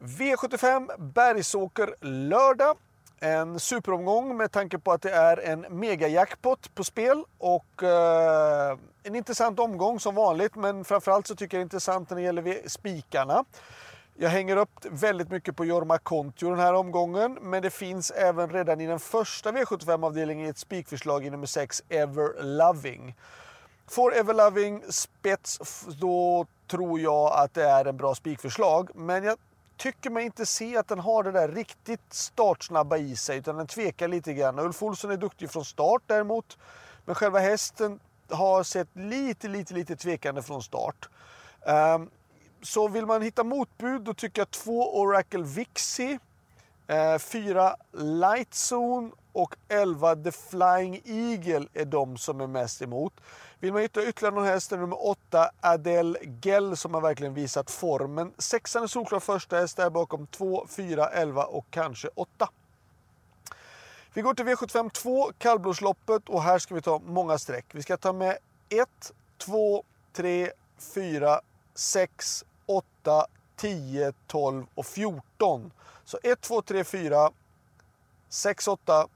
V75 Bergsåker lördag. En superomgång med tanke på att det är en megajackpot på spel och eh, en intressant omgång som vanligt. Men framförallt så tycker jag det är intressant när det gäller spikarna. Jag hänger upp väldigt mycket på Jorma Kontio den här omgången, men det finns även redan i den första V75-avdelningen ett spikförslag i nummer 6, Ever Loving. Får Ever Loving spets, då tror jag att det är en bra spikförslag. Men jag tycker mig inte se att den har det där riktigt startsnabba i sig, utan den tvekar lite grann. Ulf Olsson är duktig från start däremot, men själva hästen har sett lite, lite, lite tvekande från start. Um, så vill man hitta motbud då tycker jag två Oracle Vixie, eh, fyra Lightzone och 11 The Flying Eagle är de som är mest emot. Vill man hitta ytterligare någon häst är nummer 8 Adele Gell som har verkligen visat formen. Sexan är solklar första häst där bakom 2, 4, 11 och kanske 8. Vi går till V75 2, kallblodsloppet och här ska vi ta många streck. Vi ska ta med 1, 2, 3, 4, 6, 8, 10, 12 och 14. Så 1, 2, 3, 4, 6, 8,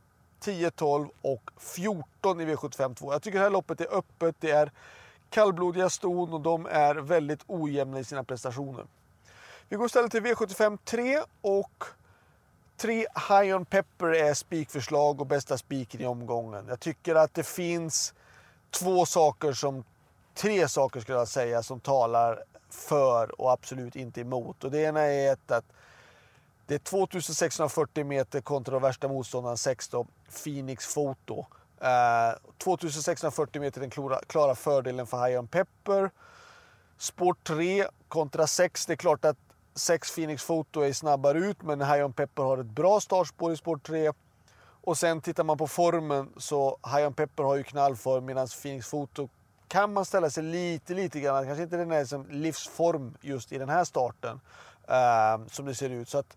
10, 12 och 14 i V75 2. Jag tycker det här loppet är öppet. Det är kallblodiga ston och de är väldigt ojämna i sina prestationer. Vi går istället till V75 3 och 3 High on Pepper är spikförslag och bästa spiken i omgången. Jag tycker att det finns två saker som, tre saker skulle jag säga, som talar för och absolut inte emot. Och det ena är ett att det är 2640 meter kontra de värsta motståndaren 16, Phoenix Photo. Eh, 2640 meter den klara, klara fördelen för High on Pepper. Spår 3 kontra 6. Det är klart att 6 Phoenix Photo är snabbare ut men High on Pepper har ett bra startspår i spår 3. Och sen tittar man på formen så High on Pepper har ju knallform medan Phoenix Photo kan man ställa sig lite, lite grann. Kanske inte den är som livsform just i den här starten eh, som det ser ut. Så att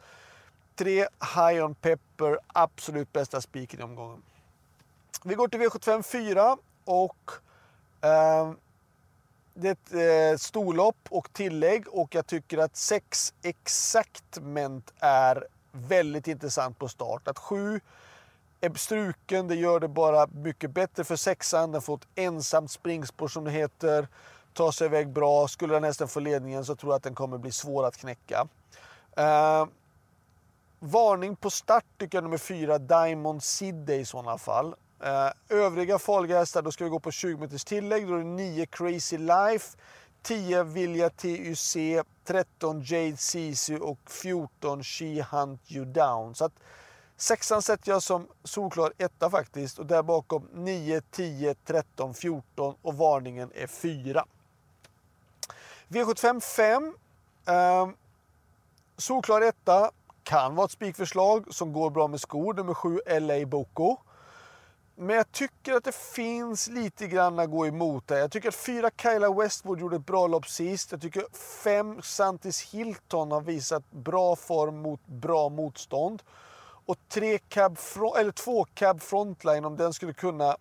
3. High on Pepper, absolut bästa spiken i omgången. Vi går till V75 4 och eh, det är ett eh, storlopp och tillägg och jag tycker att 6 Exactment är väldigt intressant på start. Att 7 är struken, det gör det bara mycket bättre för sexan. Den får ett ensamt springspår som det heter. Tar sig iväg bra. Skulle den nästan få ledningen så tror jag att den kommer bli svår att knäcka. Eh, varning på start tycker jag nummer fyra, Diamond Sidde i sådana fall. Eh, övriga farliga hästar, då ska vi gå på 20 meters tillägg. Då är det 9 Crazy Life, 10 Vilja TUC, 13 Jade Sisu och 14 She Hunt You Down. Så att, Sexan sätter jag som solklar etta faktiskt och där bakom 9, 10, 13, 14 och varningen är 4. V75 5. Eh, solklar etta. Kan vara ett spikförslag som går bra med skor. Nummer 7 LA Boko. Men jag tycker att det finns lite grann att gå emot där. Jag tycker att 4 Kyla Westwood gjorde ett bra lopp sist. Jag tycker 5 Santis Hilton har visat bra form mot bra motstånd. Och tre cab, eller två cab frontline, om den skulle kunna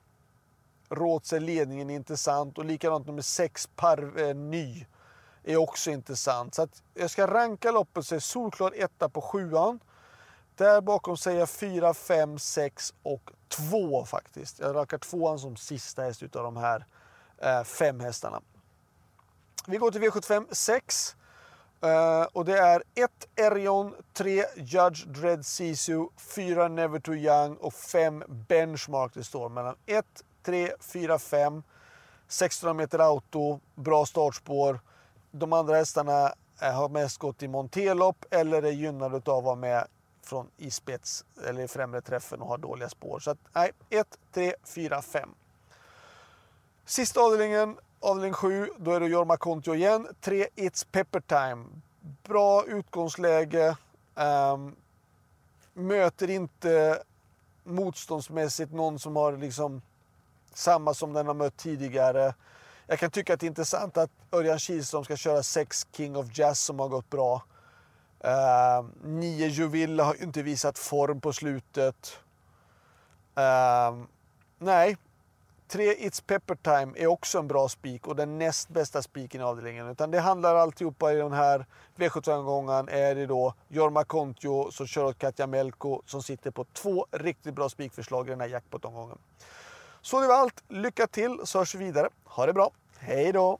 råd sig ledningen är intressant. Och likadant nummer sex Parve eh, Ny är också intressant. Så att jag ska ranka loppet så är solklar etta på sjuan. Där bakom säger jag 4, 5, 6 och 2 faktiskt. Jag rankar tvåan som sista häst utav de här eh, fem hästarna. Vi går till V75 6. Uh, eh, och det är 1 Erion, 3 Judge Dread Sisu, 4 Never Too Young och 5 Benchmark. Det står mellan 1, 3, 4, 5. 1600 meter auto, bra startspår. De andra hästarna eh, har mest gått i monterlopp eller är gynnade av att vara med från i spets eller i främre träffen och har dåliga spår. Så att, nej, 1, 3, 4, 5. Sista avdelningen Avdelning 7, då är det Jorma Kontio igen. 3 It's Pepper Time. Bra utgångsläge. Um, möter inte motståndsmässigt någon som har liksom samma som den har mött tidigare. Jag kan tycka att det är intressant att Örjan Kihlström ska köra sex King of Jazz som har gått bra. Uh, nio Juvilla har inte visat form på slutet. Uh, nej, tre It's Pepper Time är också en bra spik och den näst bästa spiken i avdelningen. Utan det handlar alltihopa i den här V75-omgången är det då Jorma Kontio som kör åt Katja Melko som sitter på två riktigt bra spikförslag i den här jackpot-omgången. Så det var allt. Lycka till så hörs vi vidare. Ha det bra. Hej då!